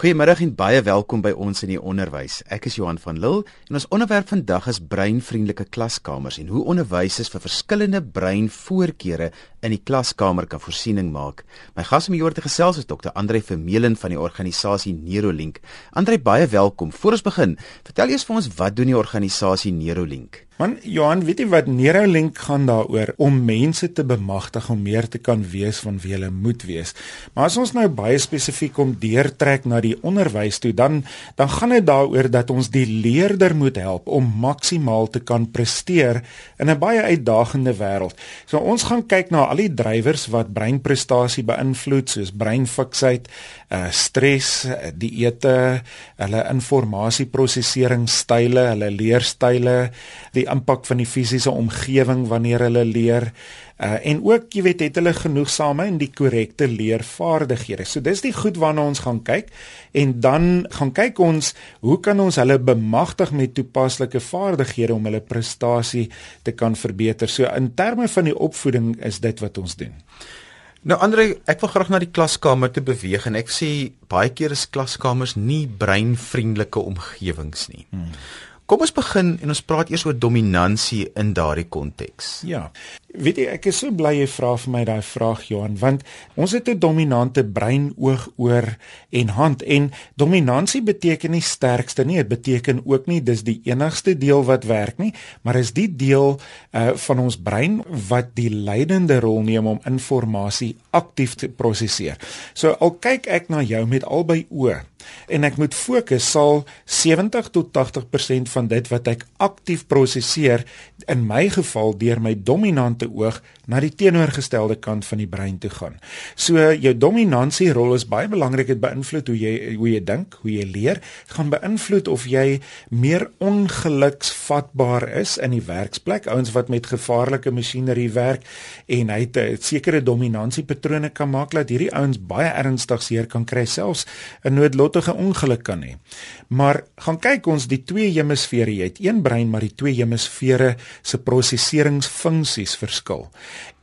Goeiemiddag en baie welkom by ons in die onderwys. Ek is Johan van Lille en ons onderwerp vandag is breinvriendelike klaskamers en hoe onderwysers vir verskillende breinvoorkeure in die klaskamer kan voorsiening maak. My gas om hieroor te gesels is Dr. Andre Vermeulen van die organisasie Neurolink. Andre, baie welkom. Voordat ons begin, vertel eers vir ons wat doen die organisasie Neurolink? Man Johan, weet jy wat Neurolink gaan daaroor om mense te bemagtig om meer te kan wees van wie hulle moet wees. Maar as ons nou baie spesifiek om deurtrek na die onderwys toe, dan dan gaan dit daaroor dat ons die leerder moet help om maksimaal te kan presteer in 'n baie uitdagende wêreld. So ons gaan kyk na al die drywers wat breinprestasie beïnvloed, soos breinfiksheid, uh stres, dieete, hulle informasieproseseringsstyle, hulle leerstyle, die impak van die fisiese omgewing wanneer hulle leer uh, en ook jy weet het hulle genoegsame en die korrekte leervaardighede. So dis die goed waarna ons gaan kyk en dan gaan kyk ons hoe kan ons hulle bemagtig met toepaslike vaardighede om hulle prestasie te kan verbeter. So in terme van die opvoeding is dit wat ons doen. Nou Andre, ek wil graag na die klaskamer te beweeg en ek sê baie keer is klaskamers nie breinvriendelike omgewings nie. Hmm. Kom ons begin en ons praat eers oor dominansie in daardie konteks. Ja. Weet jy, ek is so bly jy vra vir my daai vraag Johan, want ons het 'n dominante brein, oog, oor en hand en dominansie beteken nie sterkste nie, dit beteken ook nie dis die enigste deel wat werk nie, maar is die deel uh, van ons brein wat die leidende rol neem om inligting aktief te prosesseer. So al kyk ek na jou met albei oë en ek moet fokus sal 70 tot 80% van dit wat ek aktief prosesseer in my geval deur my dominante oog na die teenoorgestelde kant van die brein toe gaan. So jou dominansie rol is baie belangrik dit beïnvloed hoe jy hoe jy dink, hoe jy leer, gaan beïnvloed of jy meer ongeluksvatbaar is in die werksplek, ouens wat met gevaarlike masjinerie werk en hy het 'n sekere dominansiepatrone kan maak dat hierdie ouens baie ernstig seer kan kry selfs 'n noodlottige ongeluk kan hê. Maar gaan kyk ons die twee hemisfere, jy het een brein maar die twee hemisfere se prosesseringsfunksies verskil.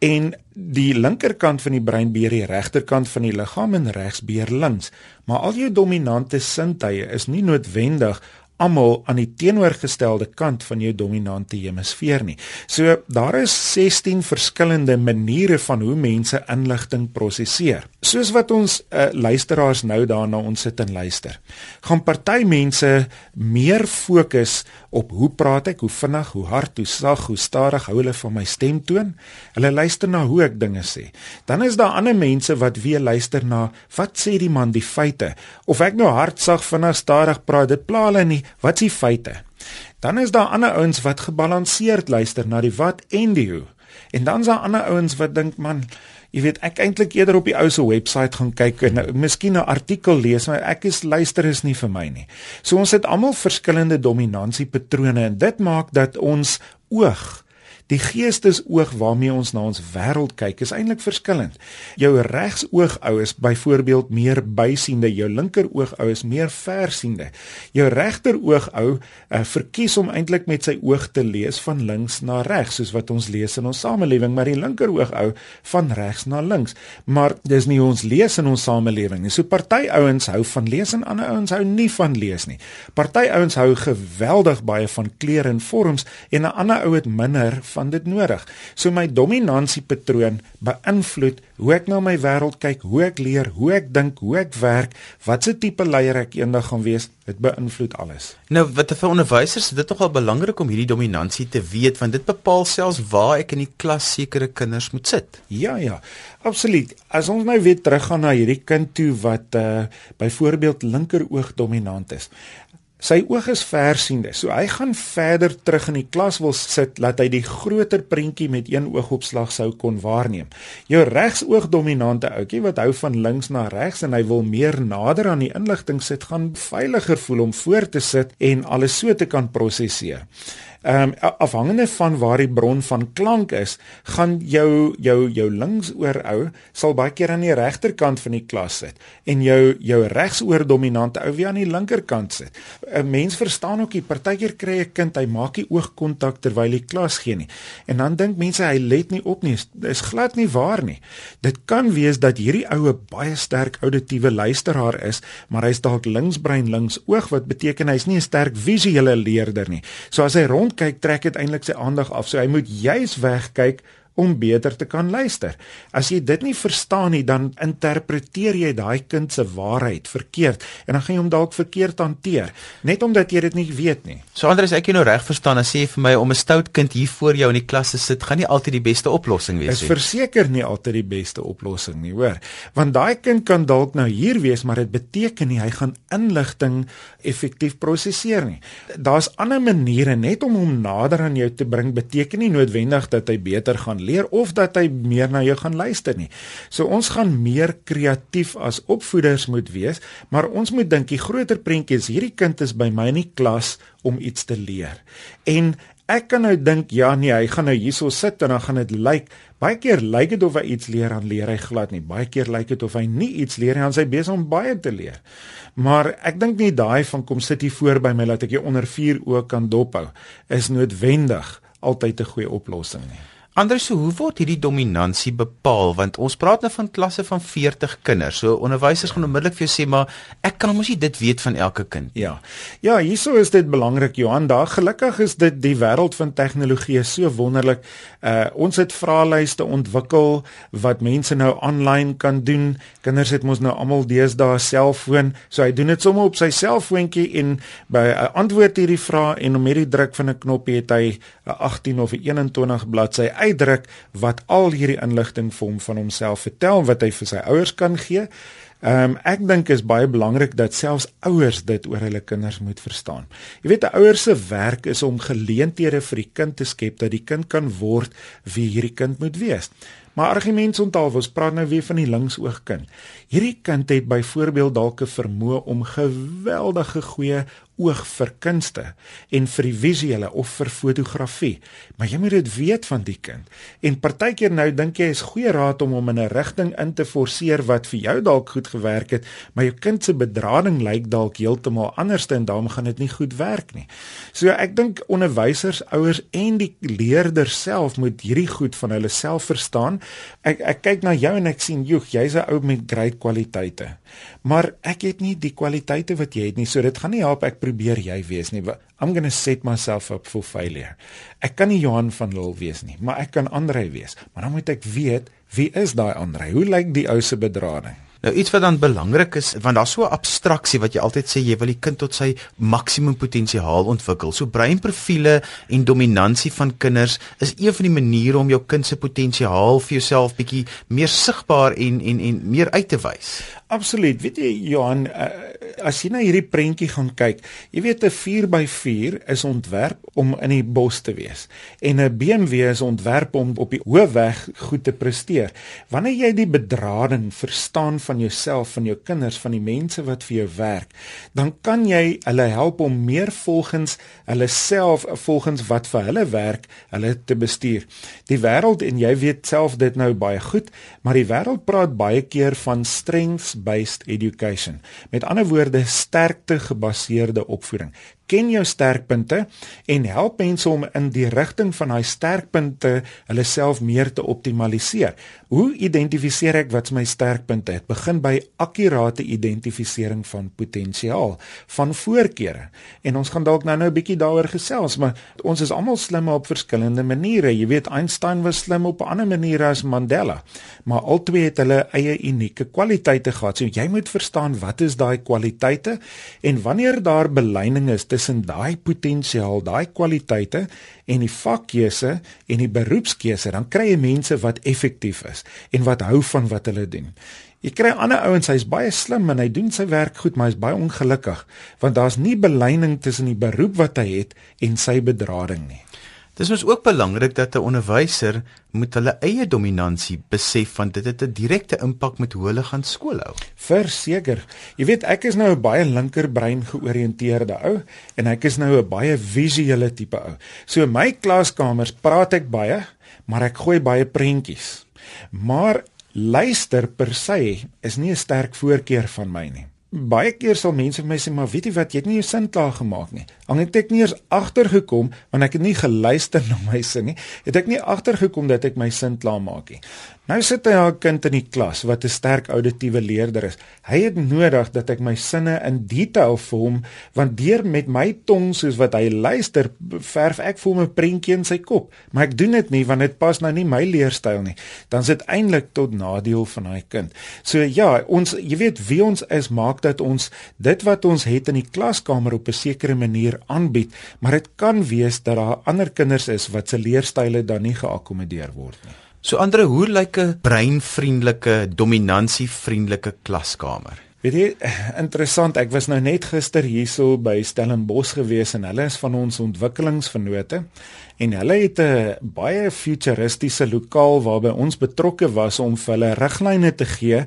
En die linkerkant van die brein beheer die regterkant van die liggaam en regs beheer links. Maar al jou dominante sintuie is nie noodwendig almal aan die teenoorgestelde kant van jou dominante hemisfeer nie. So daar is 16 verskillende maniere van hoe mense inligting prosesseer. Soos wat ons uh, luisteraars nou daarna ons sit en luister. Gaan party mense meer fokus op hoe praat ek, hoe vinnig, hoe hard, hoe sag, hoe stadig hou hulle van my stemtoon? Hulle luister na hoe ek dinge sê. Dan is daar ander mense wat weer luister na wat sê die man die feite? Of ek nou hard, sag, vinnig, stadig praat, dit pla hulle nie Wat is die feite? Dan is daar ander ouens wat gebalanseerd luister na die wat en die hoe. En dan is daar ander ouens wat dink man, jy weet ek eintlik eerder op die ou se webwerf gaan kyk en nou, miskien 'n artikel lees, maar ek is luister is nie vir my nie. So ons het almal verskillende dominansiepatrone en dit maak dat ons oog Die geestesoog waarmee ons na ons wêreld kyk is eintlik verskillend. Jou regsooghou is byvoorbeeld meer bysiende, jou linkerooghou is meer versiende. Jou regterooghou uh, verkies om eintlik met sy oog te lees van links na regs, soos wat ons lees in ons samelewing, maar die linkerooghou van regs na links. Maar dis nie hoe ons lees in ons samelewing nie. So party ouens hou van lees en ander ouens hou nie van lees nie. Party ouens hou geweldig baie van kleure en vorms en 'n ander ou het minder van dit nodig. So my dominansiepatroon beïnvloed hoe ek na my wêreld kyk, hoe ek leer, hoe ek dink, hoe ek werk, watse tipe leier ek eendag gaan wees. Dit beïnvloed alles. Nou, wat vir onderwysers is dit nogal belangrik om hierdie dominansie te weet want dit bepaal selfs waar ek in die klas sekere kinders moet sit. Ja, ja. Absoluut. As ons nou weer teruggaan na hierdie kind toe wat uh byvoorbeeld linkeroog dominant is. Sy oog is versiende, so hy gaan verder terug in die klas wil sit laat hy die groter prentjie met een oogopslag sou kon waarneem. Jou regsoog dominante ouetjie wat hou van links na regs en hy wil meer nader aan die inligting sit, gaan veiliger voel om voor te sit en alles so te kan prosesseer. Ehm um, afhangende van waar die bron van klank is, gaan jou jou jou linksoor ou sal baie keer aan die regterkant van die klas sit en jou jou regsoor dominante ou weer aan die linkerkant sit. 'n Mens verstaan ook, partykeer kry 'n kind, hy maak nie oogkontak terwyl hy klas gee nie. En dan dink mense hy let nie op nie. Dis glad nie waar nie. Dit kan wees dat hierdie oue baie sterk auditiewe luisteraar is, maar hy's dalk linksbrein links oog wat beteken hy's nie 'n sterk visuele leerder nie. So as hy rondkyk, trek dit eintlik sy aandag af. So hy moet juis wegkyk om beter te kan luister. As jy dit nie verstaan nie, dan interpreteer jy daai kind se waarheid verkeerd en dan gaan jy hom dalk verkeerd hanteer, net omdat jy dit nie weet nie. So Andries, ek jy nou reg verstaan as sê vir my om 'n stout kind hier voor jou in die klas te sit, gaan nie altyd die beste oplossing wees nie. Dit is verseker nie altyd die beste oplossing nie, hoor. Want daai kind kan dalk nou hier wees, maar dit beteken nie hy gaan inligting effektief prosesseer nie. Daar's ander maniere net om hom nader aan jou te bring beteken nie noodwendig dat hy beter gaan leer of dat hy meer na jou gaan luister nie. So ons gaan meer kreatief as opvoeders moet wees, maar ons moet dink die groter prentjie is hierdie kind is by my in die klas om iets te leer. En ek kan nou dink ja nee, hy gaan nou hierso sit en dan gaan dit lyk baie keer lyk dit of hy iets leer aan leer hy glad nie. Baie keer lyk dit of hy nie iets leer nie, dan sy besig om baie te leer. Maar ek dink nie daai van kom sit hier voor by my laat ek jou onder vuur ook kan dophou is noodwendig altyd 'n goeie oplossing nie. Anders so hoe word hierdie dominansie bepaal want ons praat nou van klasse van 40 kinders. So onderwysers gaan onmiddellik vir jou sê maar ek kan mos nie dit weet van elke kind. Ja. Ja, hieso is dit belangrik Johan. Daar gelukkig is dit die wêreld van tegnologie so wonderlik. Uh ons het vraelyste ontwikkel wat mense nou aanlyn kan doen. Kinders het mos nou almal deesdae 'n selfoon. So hy doen dit sommer op sy selfoontjie en by 'n uh, antwoord hierdie vraag en om hierdie druk van 'n knoppie het hy 'n 18 of 'n 21 bladsy uitdruk wat al hierdie inligting vir hom van homself vertel wat hy vir sy ouers kan gee. Ehm um, ek dink is baie belangrik dat selfs ouers dit oor hulle kinders moet verstaan. Jy weet 'n ouer se werk is om geleenthede vir die kind te skep dat die kind kan word wie hierdie kind moet wees. Maar argumente onthou, ons praat nou weer van die linksoogkind. Hierdie kind het byvoorbeeld dalk 'n vermoë om geweldige goeie oog vir kunste en vir die visuele of vir fotografie. Maar jy moet dit weet van die kind. En partykeer nou dink jy is goeie raad om hom in 'n rigting in te forceer wat vir jou dalk goed gewerk het, maar jou kind se bedrading lyk dalk heeltemal anderste en daarom gaan dit nie goed werk nie. So ek dink onderwysers, ouers en die leerders self moet hierdie goed van hulle self verstaan. Ek ek kyk na jou en ek sien, "Joeg, jy's 'n ou met great kwaliteite." Maar ek het nie die kwaliteite wat jy het nie, so dit gaan nie help ek probeer jy wees nie. I'm going to set myself up for failure. Ek kan nie Johan van Lille wees nie, maar ek kan Andre wees. Maar dan moet ek weet wie is daai Andre? Hoe lyk die ou se bedrading? Nou iets wat dan belangrik is, want daar's so 'n abstraksie wat jy altyd sê jy wil die kind tot sy maksimum potensiaal ontwikkel. So breinprofiele en dominansie van kinders is een van die maniere om jou kind se potensiaal vir jouself bietjie meer sigbaar en en en meer uit te wys. Absoluut. Weet jy Johan, uh, as jy na hierdie prentjie gaan kyk, jy weet 'n 4x4 is ontwerp om in die bos te wees en 'n BMW is ontwerp om op die hoofweg goed te presteer. Wanneer jy die bedrading verstaan van jouself, van jou kinders, van die mense wat vir jou werk, dan kan jy hulle help om meer volgens hulle self volgens wat vir hulle werk, hulle te bestuur. Die wêreld en jy weet self dit nou baie goed, maar die wêreld praat baie keer van strengths based education. Met ander woorde sterkte gebaseerde opvoeding ken jou sterkpunte en help mense om in die rigting van daai sterkpunte hulle self meer te optimaliseer. Hoe identifiseer ek wat my sterkpunte is? Begin by akkurate identifisering van potensiaal, van voorkeure. En ons gaan dalk nou-nou 'n bietjie daaroor gesels, maar ons is almal slim op verskillende maniere. Jy weet Einstein was slim op 'n ander manier as Mandela, maar albei het hulle eie unieke kwaliteite gehad. So jy moet verstaan wat is daai kwaliteite en wanneer daar beleining is tussen daai potensiaal, daai kwaliteite en die vakkeuse en die beroepskeuse, dan kry jy mense wat effektief is en wat hou van wat hulle doen. Jy kry ander ouens, hy's baie slim en hy doen sy werk goed, maar hy's baie ongelukkig want daar's nie beleining tussen die beroep wat hy het en sy bedrading nie. Dis mos ook belangrik dat 'n onderwyser moet hulle eie dominansie besef want dit het 'n direkte impak met hoe hulle gaan skool hou. Verseker. Jy weet ek is nou 'n baie linkerbrein georiënteerde ou en ek is nou 'n baie visuele tipe ou. So in my klaskamers praat ek baie, maar ek gooi baie prentjies. Maar luister per se is nie 'n sterk voorkeur van my nie. Baie keer sal mense vir my sê maar weet jy wat jy het nie jou sin klaar gemaak nie. Het ek nie eers agtergekom want ek het nie geluister na my sin nie. Het ek nie agtergekom dat ek my sin klaar maak nie. Nou sit hy 'n kind in die klas wat 'n sterk auditiewe leerder is. Hy het nodig dat ek my sinne in detail vir hom want deur met my tong soos wat hy luister, verf ek vir hom 'n prentjie in sy kop. Maar ek doen dit nie want dit pas nou nie my leerstyl nie. Dan sit eintlik tot nadeel van daai kind. So ja, ons jy weet wie ons is maak dat ons dit wat ons het in die klaskamer op 'n sekere manier aanbied, maar dit kan wees dat daar ander kinders is wat se leerstyle dan nie geakkommodeer word nie. So Andre, hoe lyk 'n breinvriendelike, dominansievriendelike klaskamer? Weet jy, interessant, ek was nou net gister hierso by Stellenbosch gewees en hulle is van ons ontwikkelingsvennote en hulle het 'n baie futuristiese lokaal waarby ons betrokke was om vir hulle riglyne te gee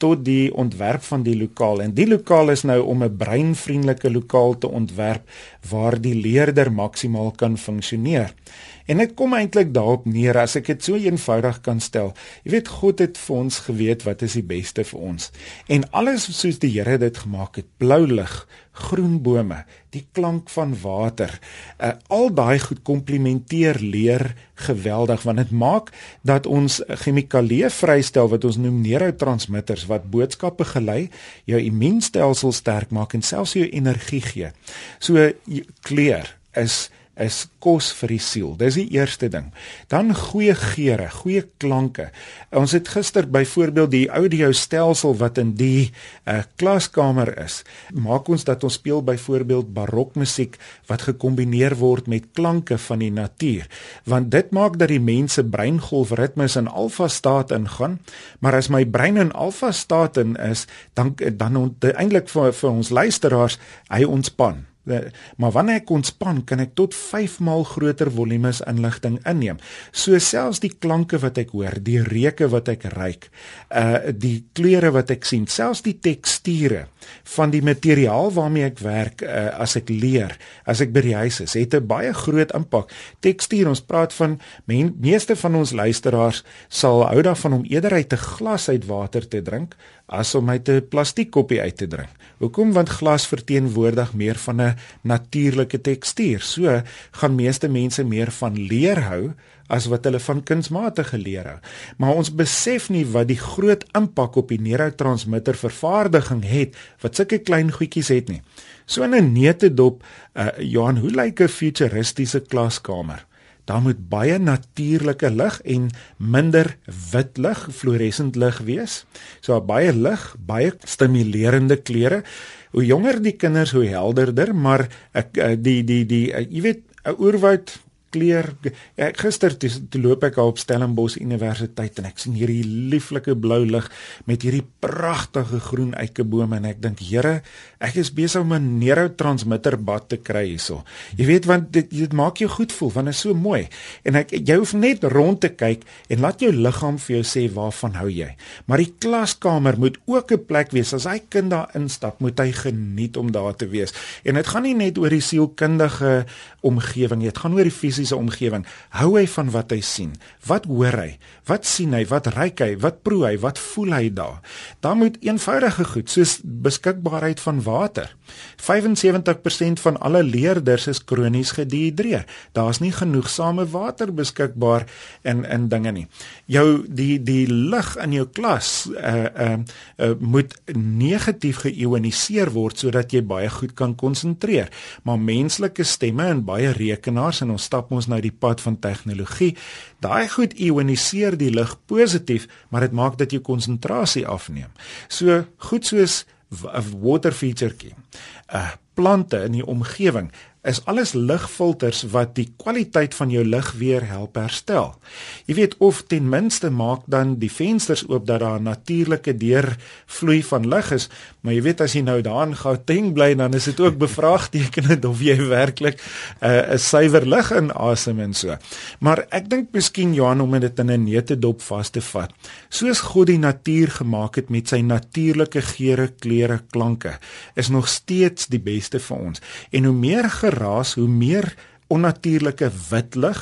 tot die ontwerp van die lokaal en die lokaal is nou om 'n breinvriendelike lokaal te ontwerp waar die leerder maksimaal kan funksioneer. En dit kom eintlik daarop neer as ek dit so eenvoudig kan stel. Jy weet God het vir ons geweet wat is die beste vir ons. En alles soos die Here dit gemaak het, blou lig, groen bome, die klank van water, uh, al daai goed komplementeer leer geweldig want dit maak dat ons chemikalieë vrystel wat ons noem neurotransmitters wat boodskappe gelei, jou immuunstelsel sterk maak en selfs jou energie gee. So kleur is is kos vir die siel. Dis die eerste ding. Dan goeie geure, goeie klanke. Ons het gister byvoorbeeld die audio stelsel wat in die uh, klaskamer is. Maak ons dat ons speel byvoorbeeld barokmusiek wat gekombineer word met klanke van die natuur. Want dit maak dat die mense breingolfritmes in alfa staat ingaan. Maar as my brein in alfa staat in is, dan dan eintlik vir, vir ons luisteraars, hy ontspan. Maar wanneer ek ontspan, kan ek tot 5 maal groter volumes inligting inneem. So selfs die klanke wat ek hoor, die reuke wat ek ruik, uh die kleure wat ek sien, selfs die teksture van die materiaal waarmee ek werk uh as ek leer, as ek by die huis is, het 'n baie groot impak. Tekstuur, ons praat van men, meeste van ons luisteraars sal hou daarvan om eerder uit 'n glas uit water te drink as om uit 'n plastiekkoppie uit te drink. Hoekom? Want glas verteenwoordig meer van 'n natuurlike tekstuur. So gaan meeste mense meer van leer hou as wat hulle van kunsmatige leer hou. Maar ons besef nie wat die groot impak op die neurotransmitter vervaardiging het wat sulke klein goedjies het nie. So in 'n neutedop, uh, Johan, hoe lyk 'n futuristiese klaskamer? Daar moet baie natuurlike lig en minder wit lig, fluoresent lig wees. So baie lig, baie stimulerende kleure. Hoe jonger die kinders, hoe helderder, maar ek eh, die die die eh, jy weet 'n oerwoud kleur. Ek gister toe, toe loop ek op Stellenbosch Universiteit en ek sien hierdie lieflike blou lig met hierdie pragtige groen eikebome en ek dink, Here, ek is besig om 'n neurotransmitter bad te kry hierso. Jy weet want dit dit maak jou goed voel want dit is so mooi. En ek jy hoef net rond te kyk en laat jou liggaam vir jou sê waarvan hou jy. Maar die klaskamer moet ook 'n plek wees as hy kind daar instap, moet hy geniet om daar te wees. En dit gaan nie net oor die sielkundige omgewing, dit gaan oor die fisiese omgewing. Hou hy van wat hy sien? Wat hoor hy? Wat sien hy? Wat ruik hy? Wat proe hy? Wat voel hy daar? Daar moet eenvoudige goed soos beskikbaarheid van water. 75% van alle leerders is kronies gedihidreer. Daar's nie genoegsame water beskikbaar in in dinge nie. Jou die die lig in jou klas uh uh, uh moet negatief geïoniseer word sodat jy baie goed kan konsentreer. Maar menslike stemme en baie rekenaars en ons stap ons nou die pad van tegnologie. Daai goed ioniseer die lig positief, maar dit maak dat jou konsentrasie afneem. So goed soos 'n water featuretjie. Uh plante in die omgewing is alles ligfilters wat die kwaliteit van jou lig weer help herstel. Jy weet of ten minste maak dan die vensters oop dat daar 'n natuurlike deurvloei van lig is, maar jy weet as jy nou daarin Gauteng bly dan is dit ook bevraagtekenend of jy werklik uh, 'n uh, suiwer lig inasem en so. Maar ek dink miskien Johan om dit in 'n neute dop vas te vat. Soos God die natuur gemaak het met sy natuurlike geure, kleure, klanke, is nog steeds die beste vir ons. En hoe meer geraas, hoe meer onnatuurlike wit lig,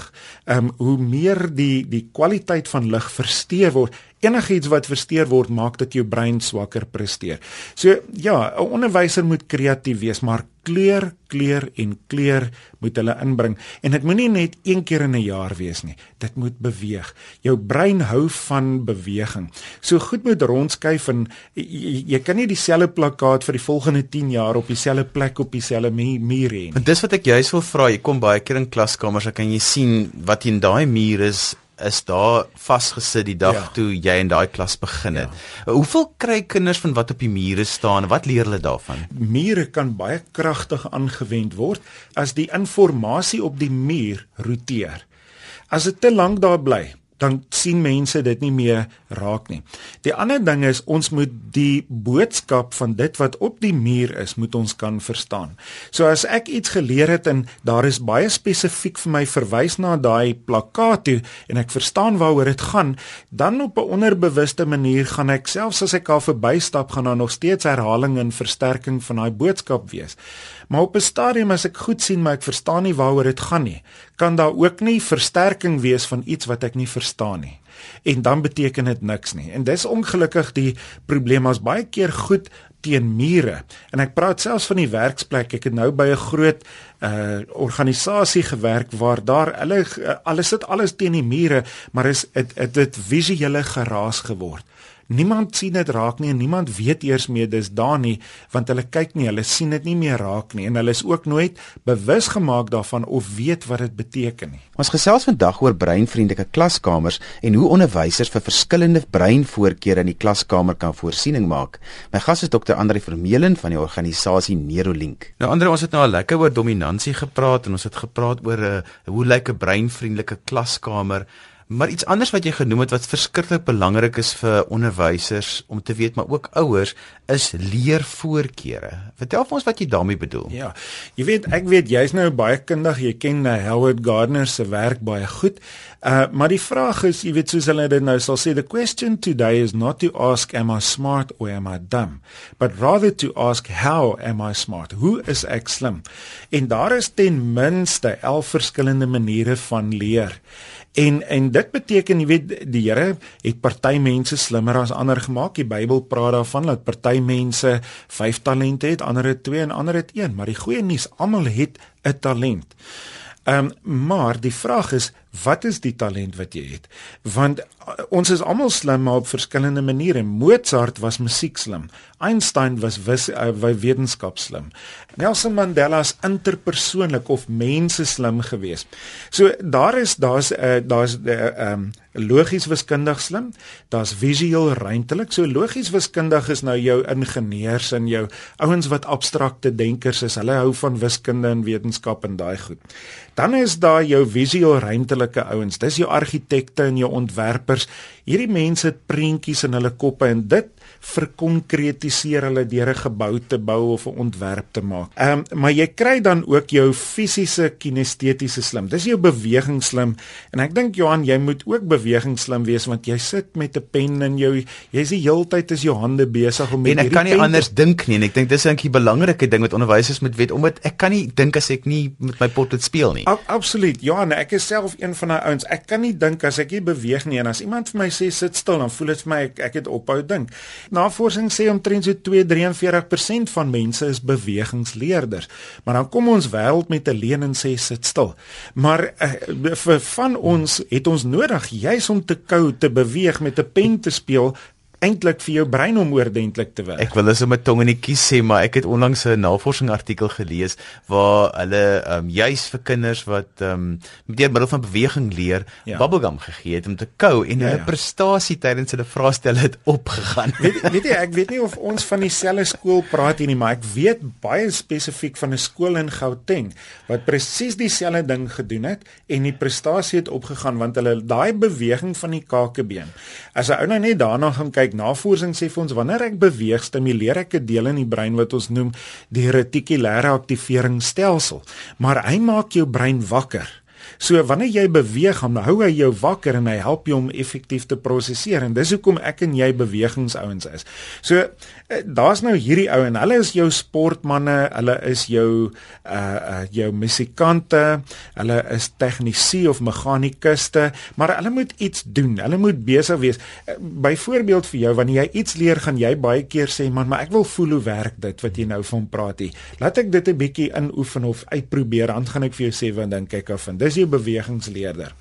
ehm um, hoe meer die die kwaliteit van lig versteur word. Enigiets wat versteur word maak dat jou brein swakker presteer. So ja, 'n onderwyser moet kreatief wees, maar kleur, kleur en kleur moet hulle inbring en dit moenie net een keer in 'n jaar wees nie. Dit moet beweeg. Jou brein hou van beweging. So goed moet rondskuif en jy, jy kan nie dieselfde plakkaat vir die volgende 10 jaar op dieselfde plek op dieselfde muur hê nie. Want dis wat ek juist wil vra. Jy kom baie keer in klaskamers, dan kan jy sien wat in daai muur is is daar vasgesit die dag ja. toe jy in daai klas begin het. Ja. Hoeveel kry kinders van wat op die mure staan? Wat leer hulle daarvan? Mure kan baie kragtig aangewend word as die inligting op die muur roteer. As dit te lank daar bly, dan sien mense dit nie meer raak nie. Die ander ding is ons moet die boodskap van dit wat op die muur is, moet ons kan verstaan. So as ek iets geleer het en daar is baie spesifiek vir my verwys na daai plakkaat toe en ek verstaan waaroor dit gaan, dan op 'n onderbewuste manier gaan ek selfs as ek daar verbystap gaan daar nog steeds herhaling en versterking van daai boodskap wees. Maar op 'n stadium as ek goed sien maar ek verstaan nie waaroor dit gaan nie, kan daar ook nie versterking wees van iets wat ek nie verstaan nie. En dan beteken dit niks nie. En dis ongelukkig die probleem as baie keer goed teen mure. En ek praat selfs van die werksplek. Ek het nou by 'n groot uh organisasie gewerk waar daar hulle alles sit alles teen die mure, maar is dit dit visuele geraas geword. Niemand sien dit raak nie en niemand weet eers meer dis daar nie want hulle kyk nie, hulle sien dit nie meer raak nie en hulle is ook nooit bewus gemaak daarvan of weet wat dit beteken nie. Ons gesels vandag oor breinvriendelike klaskamers en hoe onderwysers vir verskillende breinvoorkeure in die klaskamer kan voorsiening maak. My gas is Dr. Andri Vermeulen van die organisasie Neurolink. Nou Andri, ons het nou al lekker oor dominansie gepraat en ons het gepraat oor 'n uh, hoe lyk 'n breinvriendelike klaskamer? Maar iets anders wat jy genoem het wat verskriklik belangrik is vir onderwysers om te weet, maar ook ouers, is leervoorkeure. Vertel vir ons wat jy daarmee bedoel. Ja. Jy weet, ek weet jy's nou baie kundig, jy ken uh, Howard Gardner se werk baie goed. Uh maar die vraag is, jy weet soos hulle dit nou sal sê, the question today is not to ask am I smart or am I dumb, but rather to ask how am I smart? Hoe is ek slim? En daar is ten minste 11 verskillende maniere van leer. En en dit beteken jy weet die Here het party mense slimmer as ander gemaak. Die Bybel praat daarvan dat party mense 5 talente het, ander het 2 en ander het 1, maar die goeie nuus, almal het 'n talent. Ehm um, maar die vraag is wat is die talent wat jy het? Want uh, ons is almal slim maar op verskillende maniere. Mozart was musiek slim. Einstein was wis uh, wetenskap slim. Nelson Mandela is interpersoonlik of mense slim geweest. So daar is daar's uh, daar's 'n uh, um, logies wiskundig slim, daar's visueel ruimtelik. So logies wiskundig is nou jou ingenieurs en jou ouens wat abstrakte denkers is. Hulle hou van wiskunde en wetenskap en daai goed. Dan is daar jou visueel ruimtelike ouens. Dis jou argitekte en jou ontwerpers. Hierdie mense het prentjies in hulle koppe en dit verkonkretiseer hulle deur 'n gebou te bou of 'n ontwerp te maak. Ehm um, maar jy kry dan ook jou fisiese kinestetiese slim. Dis jou beweging slim en ek dink Johan jy moet ook beweging slim wees want jy sit met 'n pen in jou jy's die heeltyd is jou hande besig om met En ek kan nie anders dink nie en ek dink dis eintlik die belangrike ding wat onderwysers moet weet omdat ek kan nie dink as ek nie met my potlood speel nie. A absoluut. Johan, ek is self een van daai ouens. Ek kan nie dink as ek nie beweeg nie en as iemand vir my sê sit stil dan voel dit vir my ek, ek het ophou dink. Navorsing sê omtrent so 2-43% van mense is bewegingsleerders. Maar dan kom ons wêreld met 'n leen en sê sit stil. Maar uh, vir van ons het ons nodig juis om te kou, te beweeg met 'n pen te speel eintlik vir jou brein om oordentlik te werk. Ek wil as 'n tong in die kies sê, maar ek het onlangs 'n navorsing artikel gelees waar hulle ehm um, juis vir kinders wat ehm um, deur middel van beweging leer, ja. bubblegum gegee het om te kou en ja, hulle ja. prestasie tydens hulle vraestelle het opgegaan. Weet, weet jy, ek weet nie of ons van dieselfde skool praat hier nie, maar ek weet baie spesifiek van 'n skool in Gauteng wat presies dieselfde ding gedoen het en die prestasie het opgegaan want hulle daai beweging van die kakebeen. As 'n ou nou net daarna gaan kyk, navorsing sê vir ons wanneer ek beweeg, stimuleer ek 'n deel in die brein wat ons noem die retikulêre aktiveringsstelsel, maar hy maak jou brein wakker. So wanneer jy beweeg, dan hou hy jou wakker en hy help jou om effektief te prosesseer en dis hoekom ek en jy bewegingsouens is. So eh, daar's nou hierdie ou en hulle is jou sportmense, hulle is jou uh uh jou musikante, hulle is tegnisi of meganikuste, maar hulle moet iets doen. Hulle moet besig wees. Byvoorbeeld vir jou wanneer jy iets leer, gaan jy baie keer sê, "Man, maar ek wil voel hoe werk dit wat jy nou van praat hier. Laat ek dit 'n bietjie inoefen of uitprobeer, dan gaan ek vir jou sê wat dink ek af en dis jou bewegingsleerder.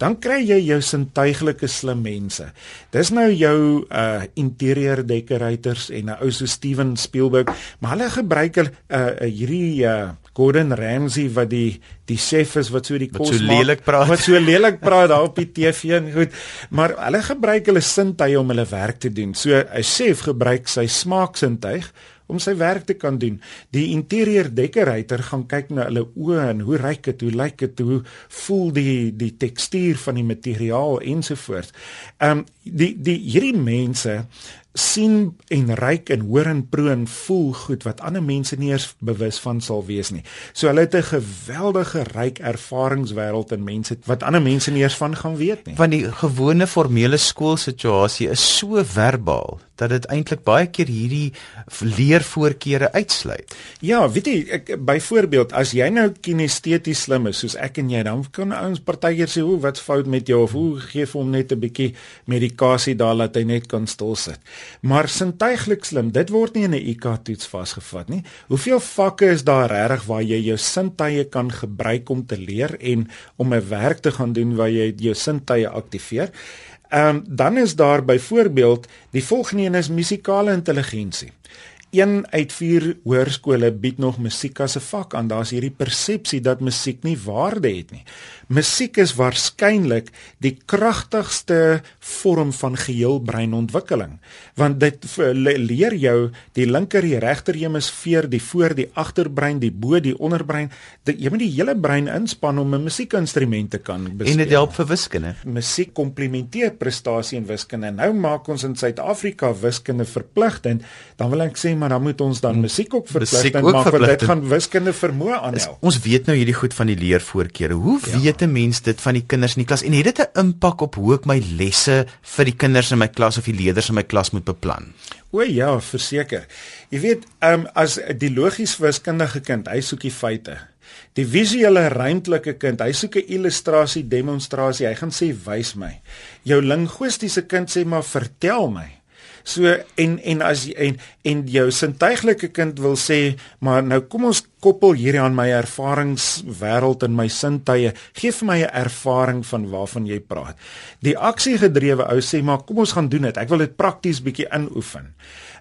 Dan kry jy jou sintuiglike slim mense. Dis nou jou uh interieur decorators en 'n ou so Steven Spielberg, maar hulle gebruik uh, uh hierdie uh Gordon Ramsay wat die die chef is wat so die kos so maak wat so lelik praat daar op die TV en goed maar hulle gebruik hulle sintuie om hulle werk te doen so 'n chef gebruik sy smaaksintuig om sy werk te kan doen. Die interieur decorator gaan kyk na hulle oë en hoe ryk dit, hoe lyk dit, hoe voel die die tekstuur van die materiaal ensovoorts. Ehm um, die die hierdie mense sien en ryk en hoor en proe en voel goed wat ander mense nie eens bewus van sal wees nie. So hulle het 'n geweldige ryk ervaringswêreld en mense wat ander mense nie eens van gaan weet nie. Want die gewone formele skoolsituasie is so verbaal dat dit eintlik baie keer hierdie leervoorkeure uitsluit. Ja, weet jy, ek byvoorbeeld as jy nou kinesteties slim is soos ek en jy, dan kan ouens partykeer sê, "Hoe wat fout met jou of hoe gee vir hom net 'n bietjie medikasie daar dat hy net kan stil sit." Maar sintuiglik slim, dit word nie in 'n IQ toets vasgevat nie. Hoeveel vakke is daar regtig waar jy jou sintuie kan gebruik om te leer en om 'n werk te gaan doen waar jy jou sintuie aktiveer? Ehm um, dan is daar byvoorbeeld die volgende een is musikale intelligensie. Een uit 4 hoërskole bied nog musiek as 'n vak aan. Daar's hierdie persepsie dat musiek nie waarde het nie. Musiek is waarskynlik die kragtigste vorm van geheelbreinontwikkeling, want dit leer jou die linker en regter hemisfeer, die voor, die agterbrein, die bo, die onderbrein. Jy moet die hele brein inspann om 'n musiekinstrument te kan bespeel. En dit help vir wiskunde. Musiek komplementeer prestasie in wiskunde. Nou maak ons in Suid-Afrika wiskunde verpligtend. Dan wil ek sê maar dan moet ons dan hmm. musiek ook verpligtend maak want dit gaan wiskunde vermoë aanhelp. Ons weet nou hierdie goed van die leervoorkeure. Hoe ja. weet 'n mens dit van die kinders in die klas en het dit 'n impak op hoe ek my lesse vir die kinders in my klas of die leerders in my klas moet beplan? O ja, verseker. Jy weet, ehm um, as die logies wiskundige kind, hy soek die feite. Die visuele ruimtelike kind, hy soek 'n illustrasie, demonstrasie. Hy gaan sê wys my. Jou linguistiese kind sê maar vertel my. So en en as en en jou sintuiglike kind wil sê, maar nou kom ons koppel hierdie aan my ervaringswêreld en my sintuie. Geef vir my 'n ervaring van waarvan jy praat. Die aksiegedrewe ou sê, maar kom ons gaan doen dit. Ek wil dit prakties bietjie inoefen.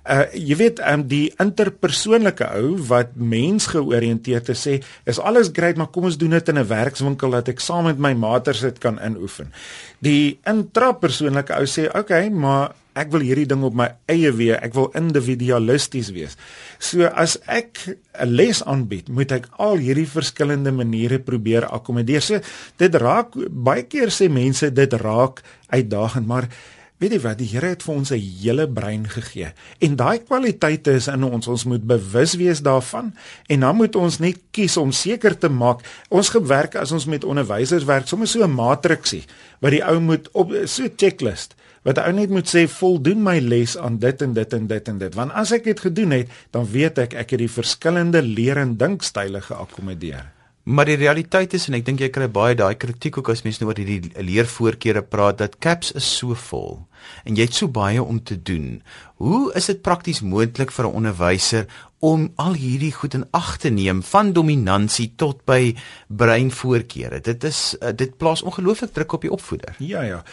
Uh jy weet um die interpersoonlike ou wat mensgeoriënteerd is sê is alles great maar kom ons doen dit in 'n werkswinkel dat ek saam met my maters dit kan inoefen. Die intrapersoonlike ou sê okay maar ek wil hierdie ding op my eie weë, ek wil individualisties wees. So as ek 'n les aanbied, moet ek al hierdie verskillende maniere probeer akkommodeer. So dit raak baie keer sê mense dit raak uitdagend, maar weet jy wat, die Here het vir ons 'n hele brein gegee. En daai kwaliteite is in ons, ons moet bewus wees daarvan en dan moet ons net kies om seker te maak. Ons gewerk as ons met onderwysers werk, sommer so 'n matriksie wat die ou moet op so 'n checklist wat ou net moet sê voldoen my les aan dit en dit en dit en dit. Want as ek dit gedoen het dan weet ek ek het die verskillende leer en dinkstyle geakkommodeer. Maar die realiteit is en ek dink jy kry baie daai kritiek ook as mense nou oor hierdie leervoorkeure praat dat caps is so vol en jy het so baie om te doen. Hoe is dit prakties moontlik vir 'n onderwyser om al hierdie goed in ag te neem van dominansie tot by breinvoorkeure? Dit is uh, dit plaas ongelooflik druk op die opvoeder. Ja ja.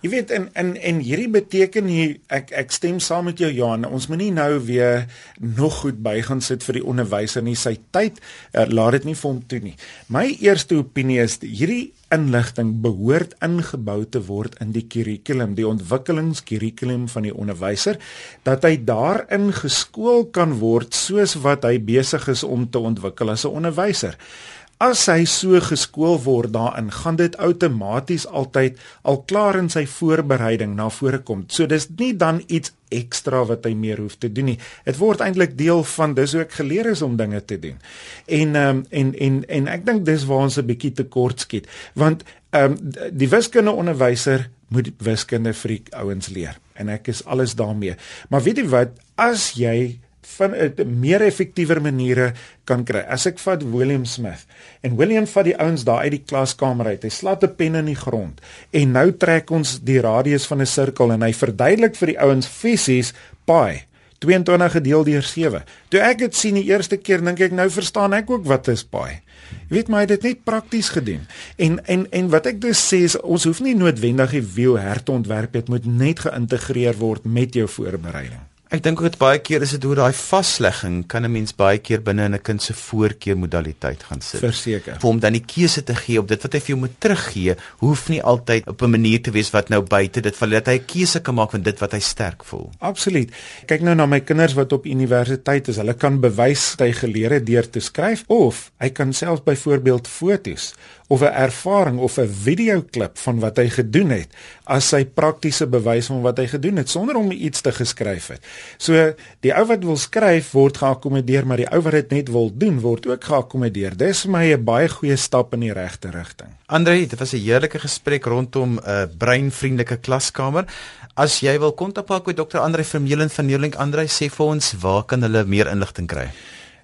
Jy weet en en en hierdie beteken hier ek ek stem saam met jou Johan. Ons moenie nou weer nog goed by gaan sit vir die onderwyser nie. Sy tyd uh, laat dit nie vir hom toe nie. My eerste opinie is hierdie inligting behoort ingebou te word in die kurrikulum, die ontwikkelingskurrikulum van die onderwyser, dat hy daarin geskool kan word soos wat hy besig is om te ontwikkel as 'n onderwyser. As hy so geskool word daarin, gaan dit outomaties altyd al klaar in sy voorbereiding na vore kom. So dis nie dan iets ekstra wat hy meer hoef te doen nie. Dit word eintlik deel van dis hoe ek geleer is om dinge te doen. En um, en en en ek dink dis waar ons 'n bietjie tekort skiet, want ehm um, die wiskunde onderwyser moet wiskunde vir die ouens leer en ek is alles daarmee. Maar weet jy wat, as jy van 'n meer effektiewer maniere kan kry. As ek vat William Smith en William vat die ouens daar uit die klaskamer uit. Hy slat 'n pen in die grond en nou trek ons die radius van 'n sirkel en hy verduidelik vir die ouens fisies pi 22 gedeel deur 7. Toe ek dit sien die eerste keer dink ek nou verstaan ek ook wat is pi. Jy weet maar dit net prakties gedoen. En en en wat ek dus sê is ons hoef nie noodwendig die wiel herteontwerp dit moet net geïntegreer word met jou voorbereiding. Ek dink ook dit baie keer is dit hoe daai vaslegging kan 'n mens baie keer binne in 'n kind se voorkeur modaliteit gaan sit. Verseker. Vir hom dan die keuse te gee op dit wat hy vir jou moet teruggee, hoef nie altyd op 'n manier te wees wat nou buite dit val dat hy 'n keuse kan maak van dit wat hy sterk voel. Absoluut. Kyk nou na my kinders wat op universiteit is. Hulle kan bewys hy geleer het deur te skryf of hy kan self byvoorbeeld fotos of 'n ervaring of 'n videoklip van wat hy gedoen het as sy praktiese bewys van wat hy gedoen het sonder om iets te geskryf het. So die ou wat wil skryf word geakkommodeer, maar die ou wat dit net wil doen word ook geakkommodeer. Dis vir my 'n baie goeie stap in die regte rigting. Andre, dit was 'n heerlike gesprek rondom 'n uh, breinvriendelike klaskamer. As jy wil kontak maak met Dr. Andre Vermeulen van Neuralink, Andre sê vir ons waar kan hulle meer inligting kry?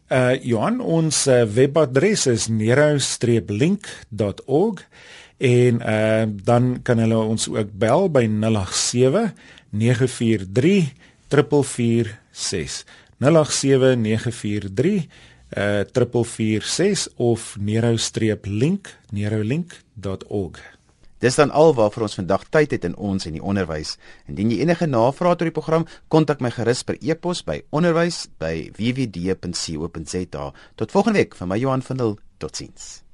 Uh Johan, ons uh, webadres is nero-link.org en uh dan kan hulle ons ook bel by 087 943 4446. 087 943 uh 4446 of nero-link nero-link.org. Dis dan al waarvoor ons vandag tyd het in ons en die onderwys. Indien jy enige navrae oor die program, kontak my gerus per e-pos by onderwys@wwd.co.za. Tot volgende week van my Johan van der Totsiens.